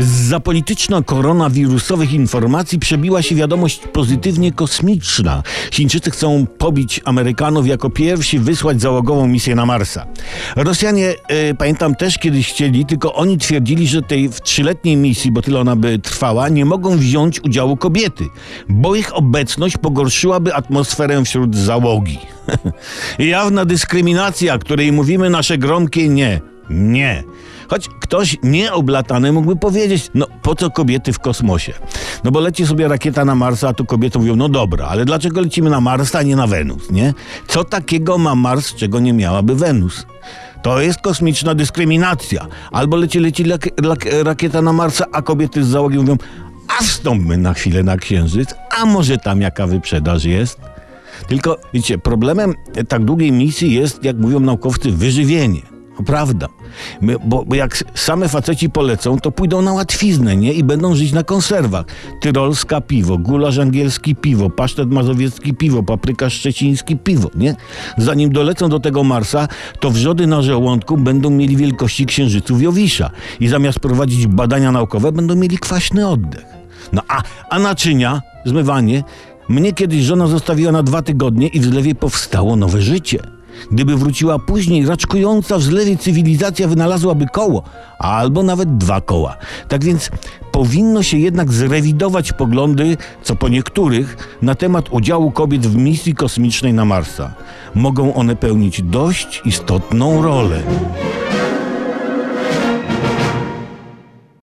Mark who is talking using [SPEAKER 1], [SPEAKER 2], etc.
[SPEAKER 1] Za polityczno-koronawirusowych informacji przebiła się wiadomość pozytywnie kosmiczna. Chińczycy chcą pobić Amerykanów jako pierwsi wysłać załogową misję na Marsa. Rosjanie, e, pamiętam, też kiedyś chcieli, tylko oni twierdzili, że tej w trzyletniej misji, bo tyle ona by trwała, nie mogą wziąć udziału kobiety, bo ich obecność pogorszyłaby atmosferę wśród załogi. Jawna dyskryminacja, której mówimy nasze gromkie nie. Nie. Choć ktoś nieoblatany mógłby powiedzieć, no po co kobiety w kosmosie? No bo leci sobie rakieta na Marsa, a tu kobiety mówią, no dobra, ale dlaczego lecimy na Marsa, a nie na Wenus, nie? Co takiego ma Mars, czego nie miałaby Wenus? To jest kosmiczna dyskryminacja. Albo leci, leci rakieta na Marsa, a kobiety z załogi mówią, a wstąpmy na chwilę na Księżyc, a może tam jaka wyprzedaż jest? Tylko, wiecie, problemem tak długiej misji jest, jak mówią naukowcy, wyżywienie. To prawda. My, bo, bo jak same faceci polecą, to pójdą na łatwiznę, nie? I będą żyć na konserwach. Tyrolska piwo, gulasz angielski piwo, pasztet mazowiecki piwo, papryka szczeciński piwo, nie? Zanim dolecą do tego Marsa, to wrzody na żołądku będą mieli wielkości księżyców Jowisza. I zamiast prowadzić badania naukowe, będą mieli kwaśny oddech. No a, a naczynia, zmywanie, mnie kiedyś żona zostawiła na dwa tygodnie i w zlewie powstało nowe życie. Gdyby wróciła później, raczkująca w zlewie cywilizacja wynalazłaby koło, albo nawet dwa koła. Tak więc powinno się jednak zrewidować poglądy, co po niektórych, na temat udziału kobiet w misji kosmicznej na Marsa. Mogą one pełnić dość istotną rolę.